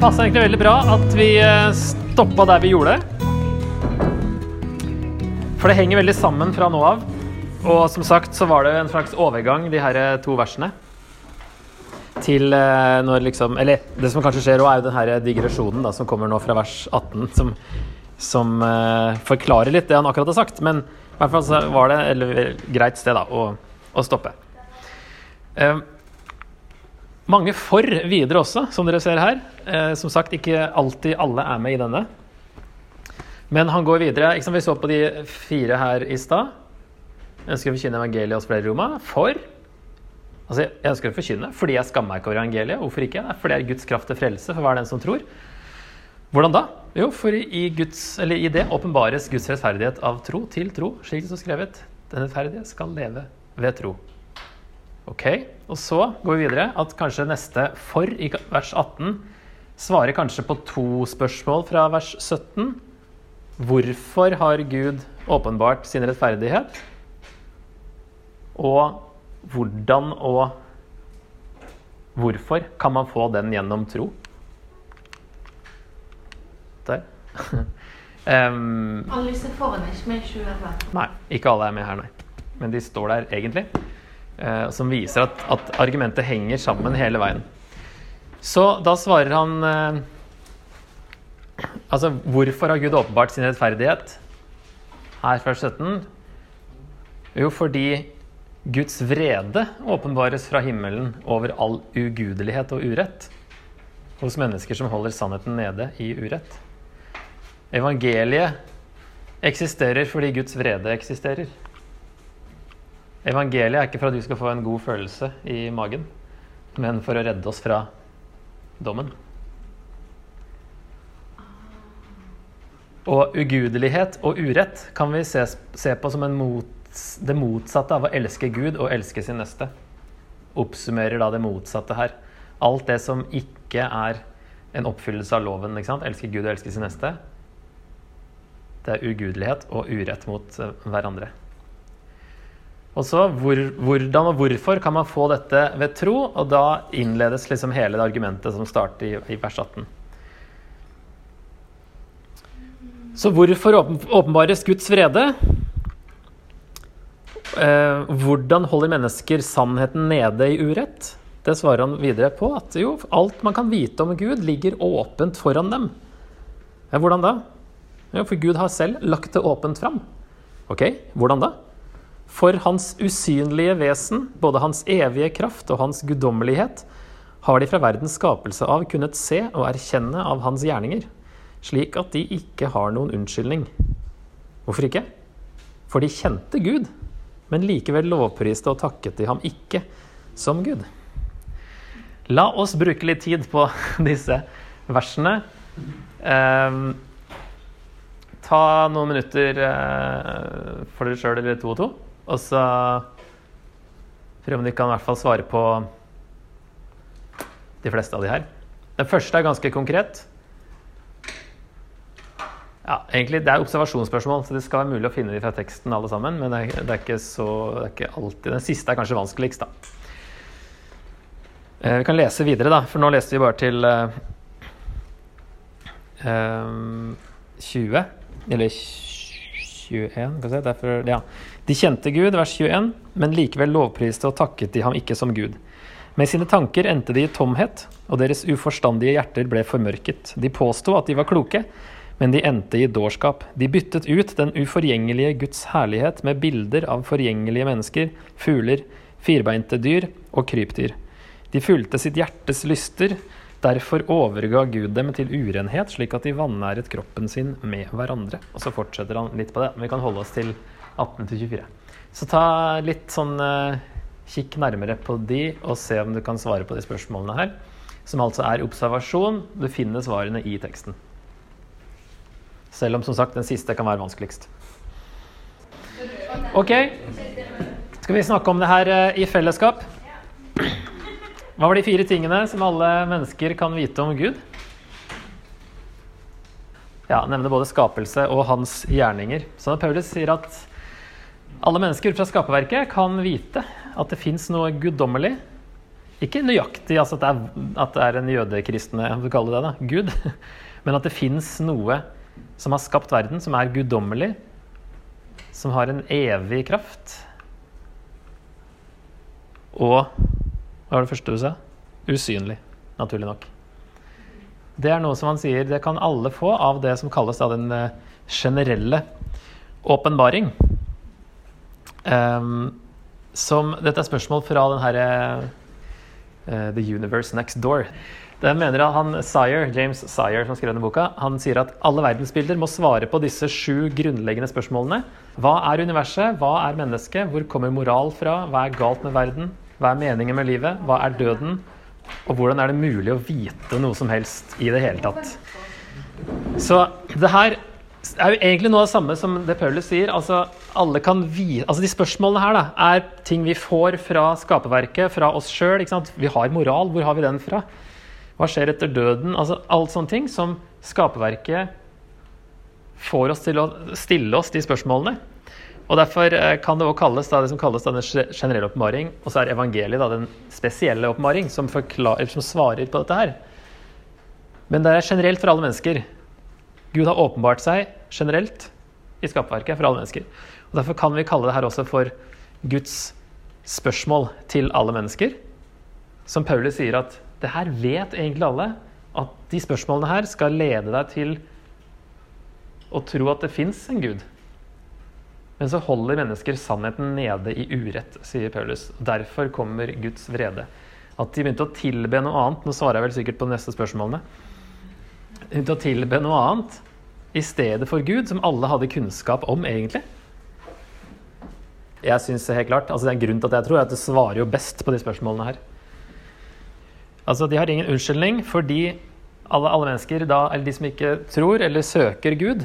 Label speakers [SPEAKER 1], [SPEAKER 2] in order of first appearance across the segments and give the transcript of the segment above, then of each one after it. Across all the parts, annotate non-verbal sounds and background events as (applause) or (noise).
[SPEAKER 1] Det passa egentlig veldig bra at vi eh, stoppa der vi gjorde. For det henger veldig sammen fra nå av. Og som sagt så var det en slags overgang, de her eh, to versene. Til eh, når liksom Eller det som kanskje skjer òg, er jo den her digresjonen da, som kommer nå fra vers 18, som, som uh, forklarer litt det han akkurat har sagt. Men i hvert fall så var det et greit sted da, å, å stoppe. Uh, mange for videre også, som dere ser her. Eh, som sagt, ikke alltid alle er med i denne. Men han går videre. Ikke som Vi så på de fire her i stad. Ønsker å forkynne evangeliet hos flere Roma. For Altså, Jeg ønsker å forkynne fordi jeg skammer meg ikke over evangeliet. Hvorfor ikke? Fordi det er Guds kraft til frelse for hver den som tror. Hvordan da? Jo, for i, Guds, i det åpenbares Guds rettferdighet av tro til tro, slik det står skrevet. Den rettferdige skal leve ved tro. Ok, Og så går vi videre at kanskje neste 'for' i vers 18 svarer kanskje på to spørsmål fra vers 17. Hvorfor har Gud åpenbart sin rettferdighet? Og hvordan og hvorfor kan man få den gjennom tro? Der. (laughs)
[SPEAKER 2] um, alle disse foran er ikke med i 2011?
[SPEAKER 1] Nei, ikke alle er med her, nei. Men de står der egentlig. Eh, som viser at, at, argumentet henger sammen hele veien. Så da svarer han eh, Altså, hvorfor har Gud åpenbart sin rettferdighet? Her fra 17. Jo, fordi Guds vrede åpenbares fra himmelen over all ugudelighet og urett hos mennesker som holder sannheten nede i urett. Evangeliet eksisterer fordi Guds vrede eksisterer. Evangeliet er ikke for at du skal få en god følelse i magen, men for å redde oss fra dommen. Og ugudelighet og urett kan vi se, se på som mot, det motsatte av å elske Gud og elske sin neste. Oppsummerer da det motsatte her. Alt det som ikke er en oppfyllelse av loven. ikke sant? Elske Gud og elske sin neste. Det er ugudelighet og urett mot eh, hverandre. Og så hvor, hvordan og hvorfor kan man få dette ved tro? Og da innledes liksom hele det argumentet som starter i, i vers 18. Så hvorfor åpenbares Guds vrede? Eh, hvordan holder mennesker sannheten nede i urett? Det svarer han videre på at jo, alt man kan vite om Gud, ligger åpent foran dem. Ja, hvordan da? Jo, for Gud har selv lagt det åpent fram. Ok, hvordan da? For hans usynlige vesen, både hans evige kraft og hans guddommelighet, har de fra verdens skapelse av kunnet se og erkjenne av hans gjerninger, slik at de ikke har noen unnskyldning. Hvorfor ikke? For de kjente Gud, men likevel lovpriste og takket de ham ikke som Gud. La oss bruke litt tid på (laughs) disse versene. Eh, ta noen minutter eh, for dere sjøl eller to og to. Og så prøve om de kan i hvert fall svare på de fleste av de her. Den første er ganske konkret. Ja, egentlig Det er observasjonsspørsmål, så det skal være mulig å finne de fra teksten. alle sammen, Men det er, det er ikke så det er ikke alltid Den siste er kanskje vanskeligst, da. Eh, vi kan lese videre, da, for nå leste vi bare til eh, 20. Eh, Eller 21, skal vi se. Derfor, ja. De kjente Gud, vers 21, men likevel lovpriste og takket de ham ikke som Gud. Med sine tanker endte de i tomhet, og deres uforstandige hjerter ble formørket. De påsto at de var kloke, men de endte i dårskap. De byttet ut den uforgjengelige Guds herlighet med bilder av forgjengelige mennesker, fugler, firbeinte dyr og krypdyr. De fulgte sitt hjertes lyster, derfor overga Gud dem til urenhet, slik at de vanæret kroppen sin med hverandre. Og så fortsetter han litt på det, men vi kan holde oss til 18 til 24. Så ta litt sånn uh, Kikk nærmere på de, og se om du kan svare på de spørsmålene her. Som altså er observasjon. Du finner svarene i teksten. Selv om som sagt den siste kan være vanskeligst. Ok. Skal vi snakke om det her uh, i fellesskap? Hva var de fire tingene som alle mennesker kan vite om Gud? Ja, Nevne både skapelse og hans gjerninger. Så Paulus sier at alle mennesker fra skaperverket kan vite at det fins noe guddommelig Ikke nøyaktig altså at, det er, at det er en jødekristne om du kaller det da, Gud, (laughs) men at det fins noe som har skapt verden, som er guddommelig, som har en evig kraft. Og hva var det første du sa? Usynlig, naturlig nok. Det er noe som han sier det kan alle få av det som kalles da den eh, generelle åpenbaring. Um, som, dette er spørsmål fra den herre uh, The Universe Next Door. Den mener han Sire, James Sire, som skrev denne boka, han sier at alle verdensbilder må svare på disse sju grunnleggende spørsmålene. Hva er universet? Hva er mennesket? Hvor kommer moral fra? Hva er galt med verden? Hva er meningen med livet? Hva er døden? Og hvordan er det mulig å vite noe som helst i det hele tatt? Så det her er jo egentlig noe av det samme som det Paulus sier. Altså, alle kan vi, altså De spørsmålene her da, er ting vi får fra skaperverket, fra oss sjøl. Vi har moral. Hvor har vi den fra? Hva skjer etter døden? Altså Alt sånne ting som skaperverket får oss til å stille oss de spørsmålene. Og Derfor eh, kan det også kalles da, det som kalles denne den generelle oppmaring, og så er evangeliet da, den spesielle oppmaring, som, som svarer på dette her. Men det er generelt for alle mennesker. Gud har åpenbart seg generelt i skaperverket for alle mennesker. Og Derfor kan vi kalle det her også for Guds spørsmål til alle mennesker. Som Paulus sier at det her vet egentlig alle. At de spørsmålene her skal lede deg til å tro at det fins en gud. Men så holder mennesker sannheten nede i urett, sier Paulus. Derfor kommer Guds vrede. At de begynte å tilbe noe annet Nå svarer jeg vel sikkert på de neste spørsmålene. Begynte å tilbe noe annet i stedet for Gud, som alle hadde kunnskap om, egentlig. Jeg synes helt klart, altså Det er en grunn til at jeg tror at det svarer jo best på de spørsmålene her. Altså, De har ingen unnskyldning fordi alle, alle mennesker, da, eller de som ikke tror eller søker Gud,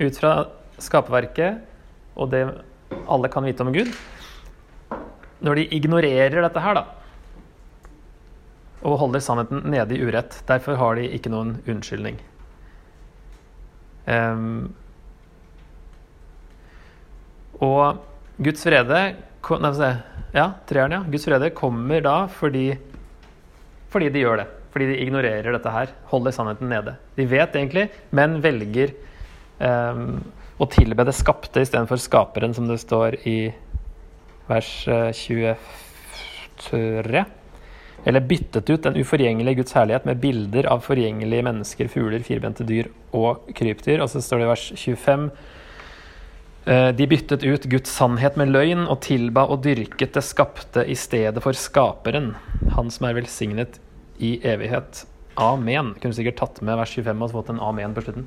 [SPEAKER 1] ut fra skaperverket og det alle kan vite om Gud Når de ignorerer dette her, da, og holder sannheten nede i urett, derfor har de ikke noen unnskyldning. Um, og Guds frede Nei, ja, treeren, ja. Guds frede kommer da fordi fordi de gjør det. Fordi de ignorerer dette her. Holder sannheten nede. De vet egentlig, men velger um, å tilbe det skapte istedenfor skaperen, som det står i vers 23. Eller byttet ut den uforgjengelige Guds herlighet med bilder av forgjengelige mennesker, fugler, firbente dyr og krypdyr. Og så står det i vers 25 eh, de byttet ut Guds sannhet med løgn og tilba og dyrket det skapte i stedet for skaperen, han som er velsignet i evighet. Amen. Kunne sikkert tatt med vers 25 og fått en amen på slutten.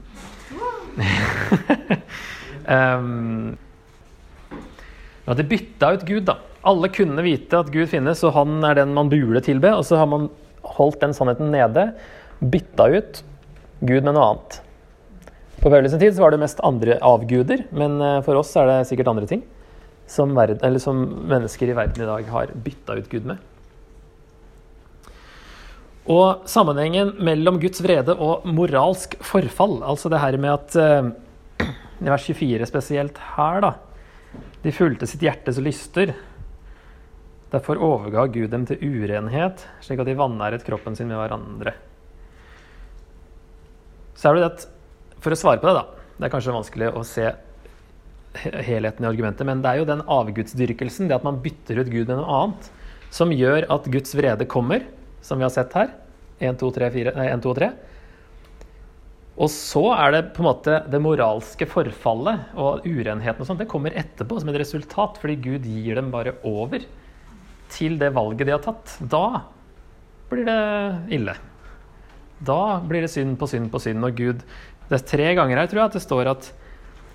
[SPEAKER 1] (laughs) um, de bytta ut Gud, da. Alle kunne vite at Gud finnes, og han er den man burde tilbe. Og så har man holdt den sannheten nede, bytta ut Gud med noe annet. På Paulus tid var det mest andre avguder, men eh, for oss er det sikkert andre ting som, verden, som mennesker i verden i dag har bytta ut Gud med. Og sammenhengen mellom Guds vrede og moralsk forfall, altså det her med at uh, I vers 24 spesielt her, da. De fulgte sitt hjertes lyster. Derfor overga Gud dem til urenhet, slik at de vanæret kroppen sin med hverandre. Så er det at For å svare på det, da. Det er kanskje vanskelig å se helheten i argumentet, men det er jo den avgudsdyrkelsen, det at man bytter ut Gud med noe annet, som gjør at Guds vrede kommer som vi har sett her. 1, 2, 3, 4, nei, 1, 2 og 3. Og så er det på en måte det moralske forfallet og urenheten og sånt, det kommer etterpå som et resultat, fordi Gud gir dem bare over til det valget de har tatt. Da blir det ille. Da blir det synd på synd på synd. Og Gud Det er tre ganger her, tror jeg, at det står at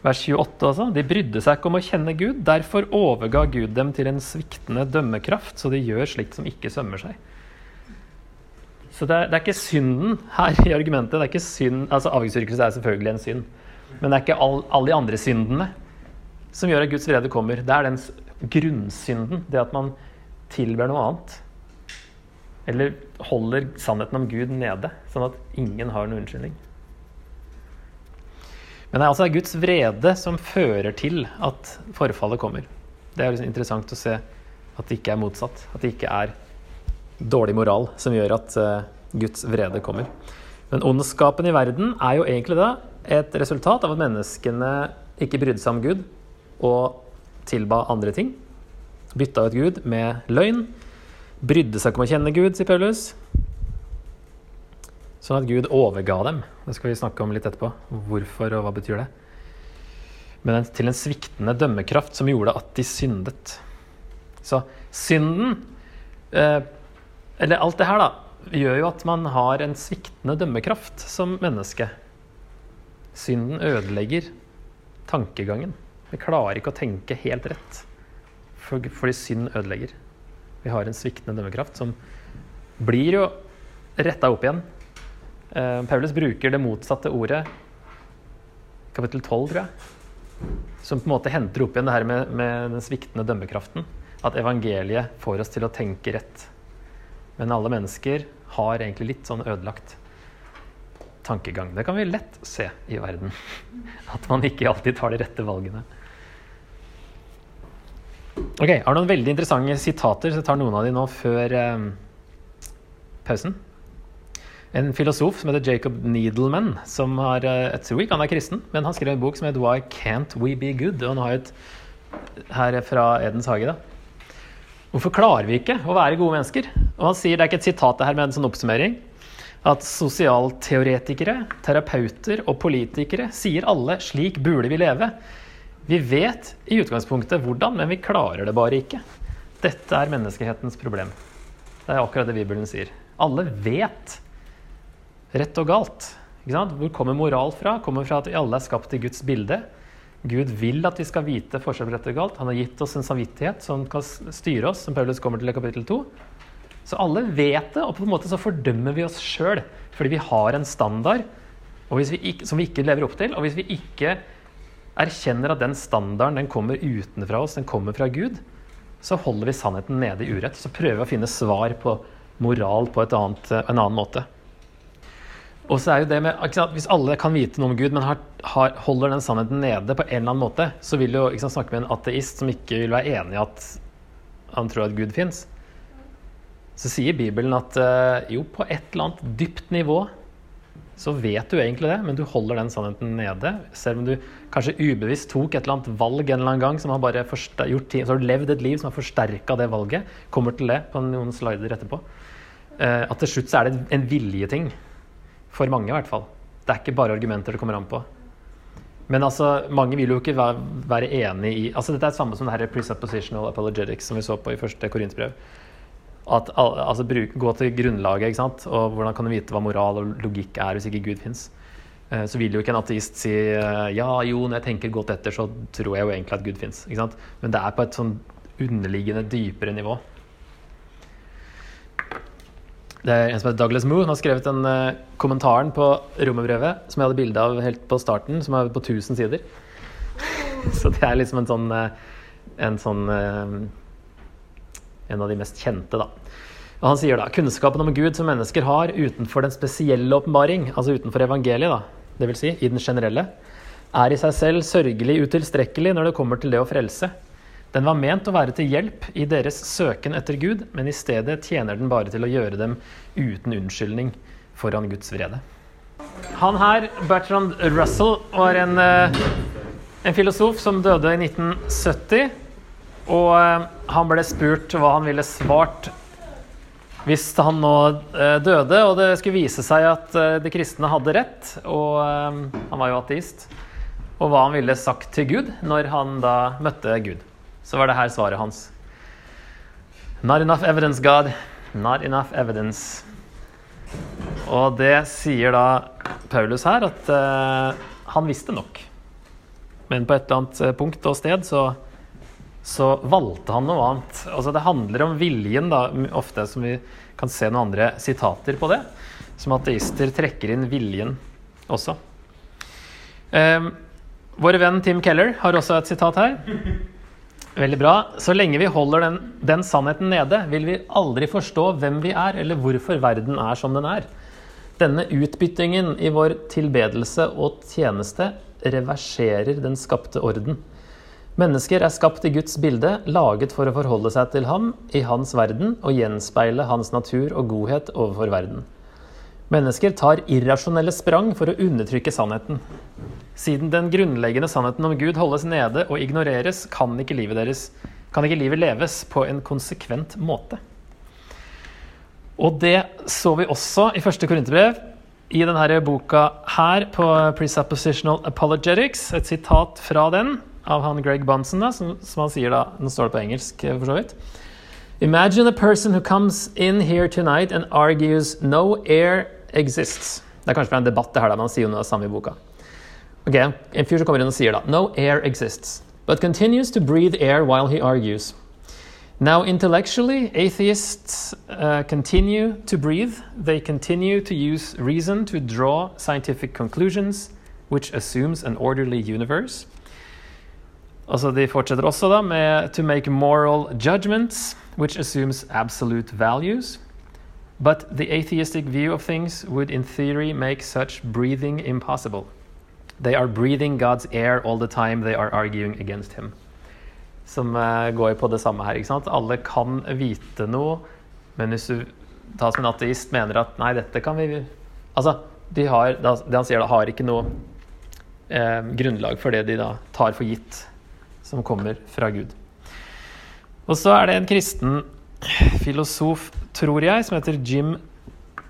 [SPEAKER 1] vers 28 altså, de brydde seg ikke om å kjenne Gud. Derfor overga Gud dem til en sviktende dømmekraft, så de gjør slikt som ikke sømmer seg. Så det er, det er, ikke synden her i argumentet. det er ikke synd, altså Avgudsdyrkelse er selvfølgelig en synd. Men det er ikke alle all de andre syndene som gjør at Guds vrede kommer. Det er den grunnsynden. Det at man tilber noe annet. Eller holder sannheten om Gud nede, sånn at ingen har noen unnskyldning. Men det er altså Guds vrede som fører til at forfallet kommer. Det er liksom interessant å se at det ikke er motsatt. At det ikke er dårlig moral som gjør at eh, Guds vrede kommer. Men ondskapen i verden er jo egentlig da et resultat av at menneskene ikke brydde seg om Gud og tilba andre ting. Bytta ut Gud med løgn. Brydde seg ikke om å kjenne Gud, sier Paulus. Sånn at Gud overga dem. Det skal vi snakke om litt etterpå. Hvorfor og hva betyr det? Men til en sviktende dømmekraft som gjorde at de syndet. Så synden, eh, eller alt det her, da, gjør jo at man har en sviktende dømmekraft som menneske. Synden ødelegger tankegangen. Vi klarer ikke å tenke helt rett fordi synd ødelegger. Vi har en sviktende dømmekraft som blir jo retta opp igjen. Eh, Paulus bruker det motsatte ordet, kapittel 12, tror jeg, som på en måte henter opp igjen det her med, med den sviktende dømmekraften. At evangeliet får oss til å tenke rett. Men alle mennesker har egentlig litt sånn ødelagt tankegang. Det kan vi lett se i verden. (laughs) At man ikke alltid tar de rette valgene. Ok, Jeg har noen veldig interessante sitater, så jeg tar noen av de nå før eh, pausen. En filosof som heter Jacob Needleman, som har, jeg tror ikke han er kristen, men han skrev en bok som heter Why Can't We Be Good? Og han har et her fra Edens hage. da. Hvorfor klarer vi ikke å være gode mennesker? Og han sier, Det er ikke et sitat det her, men en sånn oppsummering. At sosialteoretikere, terapeuter og politikere sier alle 'slik burde vi leve'. Vi vet i utgangspunktet hvordan, men vi klarer det bare ikke. Dette er menneskehetens problem. Det er akkurat det Bibelen sier. Alle vet rett og galt. Hvor kommer moral fra? Kommer fra at vi alle er skapt i Guds bilde. Gud vil at vi skal vite forskjell på rett og galt. Han har gitt oss en samvittighet som kan styre oss, som Paulus kommer til i kapittel 2. Så alle vet det, og på en måte så fordømmer vi oss sjøl fordi vi har en standard vi ikke, som vi ikke lever opp til. Og hvis vi ikke erkjenner at den standarden den kommer utenfra oss, den kommer fra Gud, så holder vi sannheten nede i urett. Så prøver vi å finne svar på moral på annet, en annen måte. Og så er jo det med, Hvis alle kan vite noe om Gud, men har, har, holder den sannheten nede på en eller annen måte, så vil du sant, snakke med en ateist som ikke vil være enig i at han tror at Gud fins. Så sier Bibelen at eh, jo, på et eller annet dypt nivå så vet du egentlig det, men du holder den sannheten nede. Selv om du kanskje ubevisst tok et eller annet valg en eller annen gang, som har bare gjort, så har du levd et liv som har forsterka det valget. Kommer til det på noen slider etterpå. Eh, at til slutt så er det en viljeting. For mange, i hvert fall. Det er ikke bare argumenter det kommer an på. Men altså, mange vil jo ikke være, være enig i altså Dette er det samme som det her presuppositional apologetics som vi så på i første Korintsbrev at, altså, bruk, gå til grunnlaget. ikke sant? Og hvordan kan du vite hva moral og logikk er hvis ikke Gud fins? Eh, så vil jo ikke en ateist si eh, ja, jo, når jeg tenker godt etter, så tror jeg jo egentlig at Gud fins. Men det er på et sånn underliggende, dypere nivå. Det er en som heter Douglas Moo. Han har skrevet den uh, kommentaren på romerbrevet som jeg hadde bilde av helt på starten, som er på 1000 sider. (laughs) så det er liksom en sånn, en sånn en av de mest kjente. da. Og Han sier da kunnskapen om Gud som mennesker har utenfor den spesielle åpenbaring, altså utenfor evangeliet, da, dvs. Si, i den generelle, er i seg selv sørgelig utilstrekkelig når det kommer til det å frelse. Den var ment å være til hjelp i deres søken etter Gud, men i stedet tjener den bare til å gjøre dem uten unnskyldning foran Guds vrede. Han her, Bertrand Russell, var en, eh, en filosof som døde i 1970. Og eh, han ble spurt hva han ville svart hvis han nå eh, døde og det skulle vise seg at eh, de kristne hadde rett, og han var jo ateist, og hva han ville sagt til Gud når han da møtte Gud. Så var det her svaret hans. Not enough evidence, God. Not enough evidence. Og det sier da Paulus her, at han visste nok. Men på et eller annet punkt og sted så så valgte han noe annet. Altså Det handler om viljen, da, ofte, som vi kan se noen andre sitater på det. Som ateister trekker inn viljen også. Eh, vår venn Tim Keller har også et sitat her. Veldig bra. Så lenge vi holder den, den, sannheten nede, vil vi aldri forstå hvem vi er, eller hvorfor verden er som den er. Denne utbyttingen i vår tilbedelse og tjeneste reverserer den skapte orden. Mennesker er skapt i Guds bilde, laget for å forholde seg til ham i hans verden og gjenspeile hans natur og godhet overfor verden. Mennesker tar irrasjonelle sprang for å undertrykke sannheten. Siden den grunnleggende sannheten om Gud holdes nede og ignoreres, kan ikke livet, deres, kan ikke livet leves på en konsekvent måte. Og det så vi også i første korinterbrev, i denne boka her på Presuppositional Apologetics. Et sitat fra den av han Greg Bunson, da, som, som, han sier da Nå står det på engelsk, for så vidt. Imagine a person who comes in here tonight and argues no air exists. Det er kanskje fra en debatt, det her da, men han sier jo noe av det samme i boka. Ok, En fyr som kommer inn og sier da No air exists, but continues to breathe air while he argues. Now, intellectually, atheists uh, continue to breathe. They continue to use reason to draw scientific conclusions, which assumes an orderly universe. Altså, de fortsetter også da med to make moral judgments, which assumes absolute values. But the atheistic view of things would, in theory, make such breathing impossible. They are breathing God's air all the time they are arguing against Him. Som uh, går på det samme her. ikke sant? Alle kan vite noe, men hvis du tas som en ateist mener at nei, dette kan vi Altså, de har, det han sier da, har ikke noe eh, grunnlag for det de da tar for gitt som kommer fra Gud. Og så er det en kristen filosof, tror jeg, som heter Jim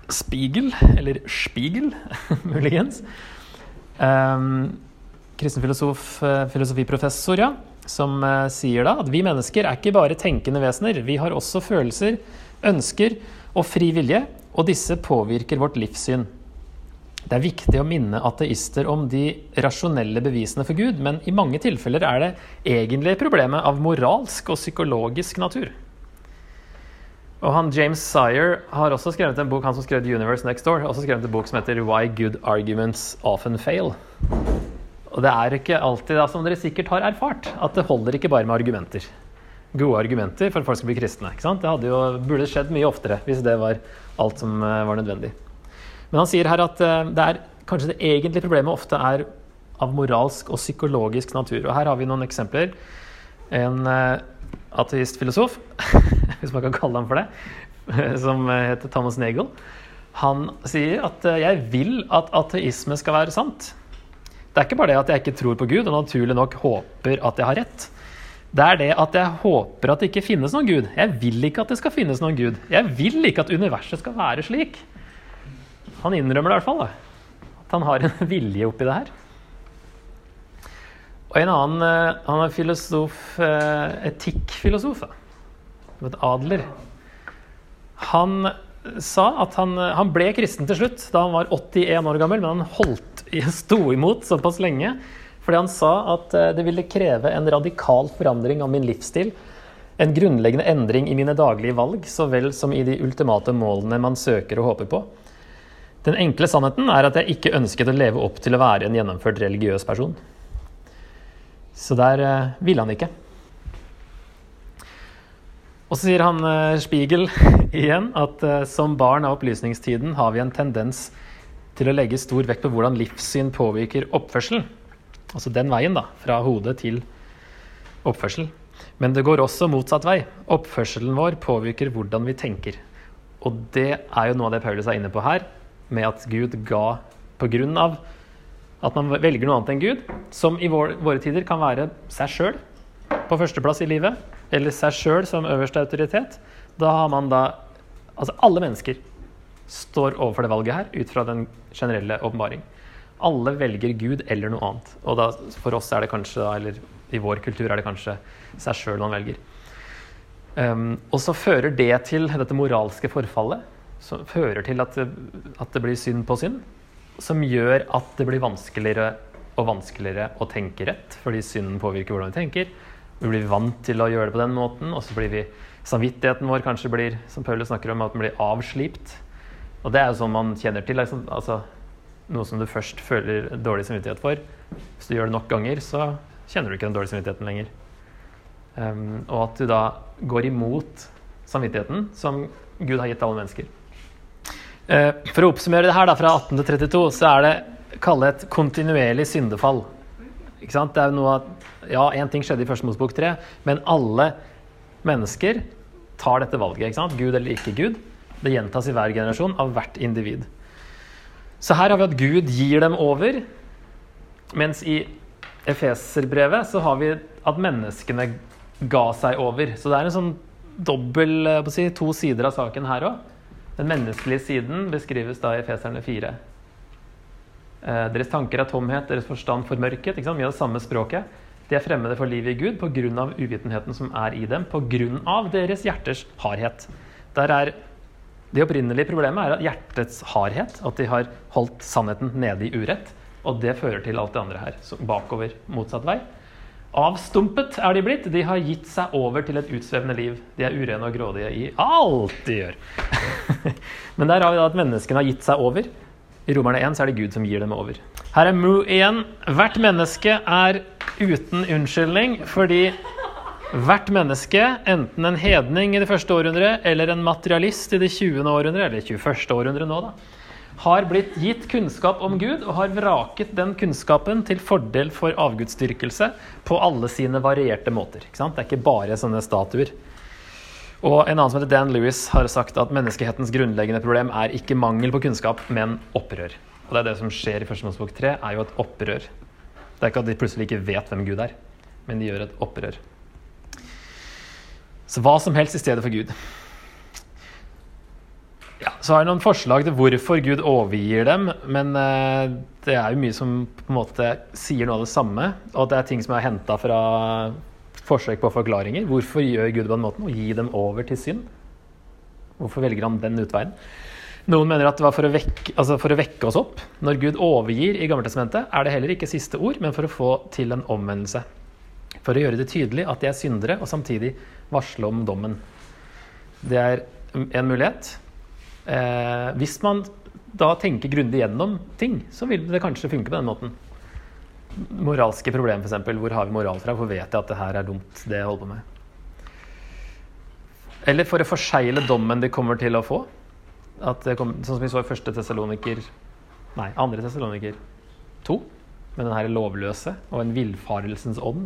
[SPEAKER 1] Spiegel, eller Spiegel, (laughs) muligens. Um, kristen filosof, filosofiprofessor, ja, som uh, sier da at vi mennesker er ikke bare tenkende vesener. Vi har også følelser, ønsker og fri vilje, og disse påvirker vårt livssyn. Det er viktig å minne ateister om de rasjonelle bevisene for Gud, men i mange tilfeller er det egentlig problemet av moralsk og psykologisk natur. Og han James Sire har også skrevet en bok han som skrev The Universe Next Door, også skrevet en bok som heter Why Good Arguments Often Fail. Og det er ikke alltid, da, som dere sikkert har erfart, at det holder ikke bare med argumenter. Gode argumenter for at folk skal bli kristne. ikke sant? Det jo, burde skjedd mye oftere hvis det var alt som eh, var nødvendig. Men han sier her at eh, det er kanskje det egentlige problemet ofte er av moralsk og psykologisk natur. Og her har vi noen eksempler. En uh, ateistfilosof, (laughs) hvis man kan kalle ham for det, (laughs) som heter Thomas Nagel, han sier at jeg vil at ateisme skal være sant. Det er ikke bare det at jeg ikke tror på Gud og naturlig nok håper at jeg har rett. Det er det at jeg håper at det ikke finnes noen Gud. Jeg vil ikke at det skal finnes noen Gud. Jeg vil ikke at universet skal være slik. Han innrømmer det i hvert fall. Da. At han har en (laughs) vilje oppi det her. Og en annen eh, Han er filosof, eh, etikkfilosof, het Adler. Han sa at han, han, ble kristen til slutt da han var 81 år gammel, men han holdt, (laughs) sto imot såpass lenge. Fordi han sa at eh, det ville kreve en radikal forandring av min livsstil. En grunnleggende endring i mine daglige valg, så vel som i de ultimate målene man søker og håper på. Den enkle sannheten er at jeg ikke ønsket å leve opp til å være en gjennomført religiøs person. Så der eh, ville han ikke. Og så sier han eh, Spiegel (laughs) igjen at eh, som barn av opplysningstiden har vi en tendens til å legge stor vekt på hvordan livssyn påvirker oppførsel. Altså den veien, da. Fra hodet til oppførsel. Men det går også motsatt vei. Oppførselen vår påvirker hvordan vi tenker. Og det er jo noe av det Paulus er inne på her med at Gud ga pga. at man velger noe annet enn Gud, som i vår, våre tider kan være seg sjøl på førsteplass i livet, eller seg sjøl som øverste autoritet. Da har man da Altså alle mennesker står overfor det valget her ut fra den generelle åpenbaring. Alle velger Gud eller noe annet. Og da, for oss er det kanskje, eller i vår kultur er det kanskje seg sjøl man velger. Um, og så fører det til dette moralske forfallet som fører til at det, at det, blir synd på synd. Som gjør at det blir vanskeligere og vanskeligere å tenke rett, fordi synden påvirker hvordan vi tenker. Vi blir vant til å gjøre det på den måten, og så blir vi Samvittigheten vår kanskje blir, som Paulus snakker om, at den blir avslipt. Og det er jo sånn man kjenner til. Liksom, altså, noe som du først føler dårlig samvittighet for. Hvis du gjør det nok ganger, så kjenner du ikke den dårlige samvittigheten lenger. Um, og at du da går imot samvittigheten som Gud har gitt alle mennesker. Eh, for å oppsummere det her da, fra 18 til 32, så er det kalle et kontinuerlig syndefall. Ikke sant? Det er noe at, ja, én ting skjedde i Første Mosebok 3, men alle mennesker tar dette valget. ikke sant? Gud eller ikke Gud. Det gjentas i hver generasjon av hvert individ. Så her har vi at Gud gir dem over, mens i Efeserbrevet så har vi at menneskene ga seg over. Så det er en sånn dobbel eh, si, to sider av saken her òg. Den menneskelige siden beskrives da i Efeserne 4. Eh, deres tanker er tomhet, deres forstand formørket. Mye av det samme språket. De er fremmede for livet i Gud pga. uvitenheten som er i dem, pga. deres hjerters hardhet. Der er det opprinnelige problemet er at hjertets hardhet, at de har holdt sannheten nede i urett. Og det fører til alt det andre her. Bakover, motsatt vei. Avstumpet er de blitt. De har gitt seg over til et utsvevende liv. De er urene og grådige i alt de gjør. (laughs) Men der har vi da at menneskene har gitt seg over. I Romerne 1 så er det Gud som gir dem over. Her er Mu igjen. Hvert menneske er uten unnskyldning fordi hvert menneske, enten en hedning i det første århundret eller en materialist i det 20. århundret, eller 21. århundre nå, da, har blitt gitt kunnskap om Gud og har vraket den kunnskapen til fordel for avgudsdyrkelse på alle sine varierte måter. Det er ikke bare sånne statuer. Og En annen som heter Dan Lewis har sagt at menneskehetens grunnleggende problem er ikke mangel på kunnskap, men opprør. Og det er det som skjer i Første Mosebok 3, er jo et opprør. Det er ikke at de plutselig ikke vet hvem Gud er, men de gjør et opprør. Så hva som helst i stedet for Gud. Ja, så har jeg noen forslag til hvorfor Gud overgir dem, men eh, det er jo mye som på en måte sier noe av det samme. Og det er ting som er henta fra forsøk på forklaringer. Hvorfor gjør Gud på den måten? Å gi dem over til synd? Hvorfor velger han den utveien? Noen mener at det var for å, vekke, altså for å vekke oss opp. Når Gud overgir i Gammeltestamentet, er det heller ikke siste ord, men for å få til en omvendelse. For å gjøre det tydelig at de er syndere, og samtidig varsle om dommen. Det er en mulighet. Eh, hvis man da tenker grundig gjennom ting, så vil det kanskje funke på den måten moralske problemer, f.eks. Hvor har vi moral fra? Hvor vet jeg at det her er dumt, det jeg holder på med? Eller for å forsegle dommen de kommer til å få. Kom, sånn som vi så i første Tessaloniker Nei, andre Tessaloniker 2. Med den her lovløse og en villfarelsens ånd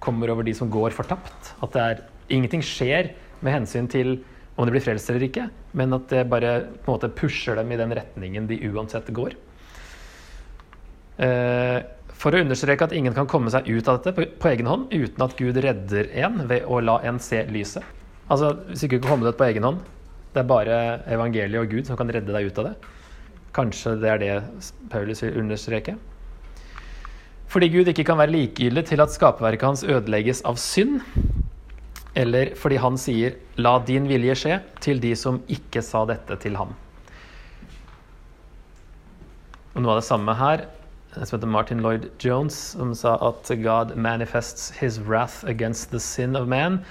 [SPEAKER 1] kommer over de som går fortapt. At det er, ingenting skjer med hensyn til om de blir frelst eller ikke, men at det bare på en måte pusher dem i den retningen de uansett går. Eh, for å understreke at ingen kan komme seg ut av dette på, på egen hånd uten at Gud redder en ved å la en se lyset. Altså, Hvis ikke kan komme deg ut på egen hånd, det er bare evangeliet og Gud som kan redde deg ut av det. Kanskje det er det Paulus vil understreke. Fordi Gud ikke kan være likegyldig til at skaperverket hans ødelegges av synd, eller fordi han sier 'la din vilje skje' til de som ikke sa dette til ham. Og Noe av det samme her som heter Martin Lloyd Jones, som sa at God manifests his wrath against the sin of man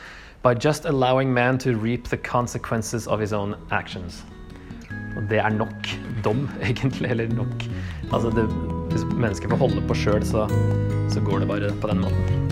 [SPEAKER 1] by just allowing man to reap the consequences of his own actions. Og det er nok dom, (laughs) egentlig. Eller nok Altså, det, hvis mennesket får holde på sjøl, så, så går det bare på den måten.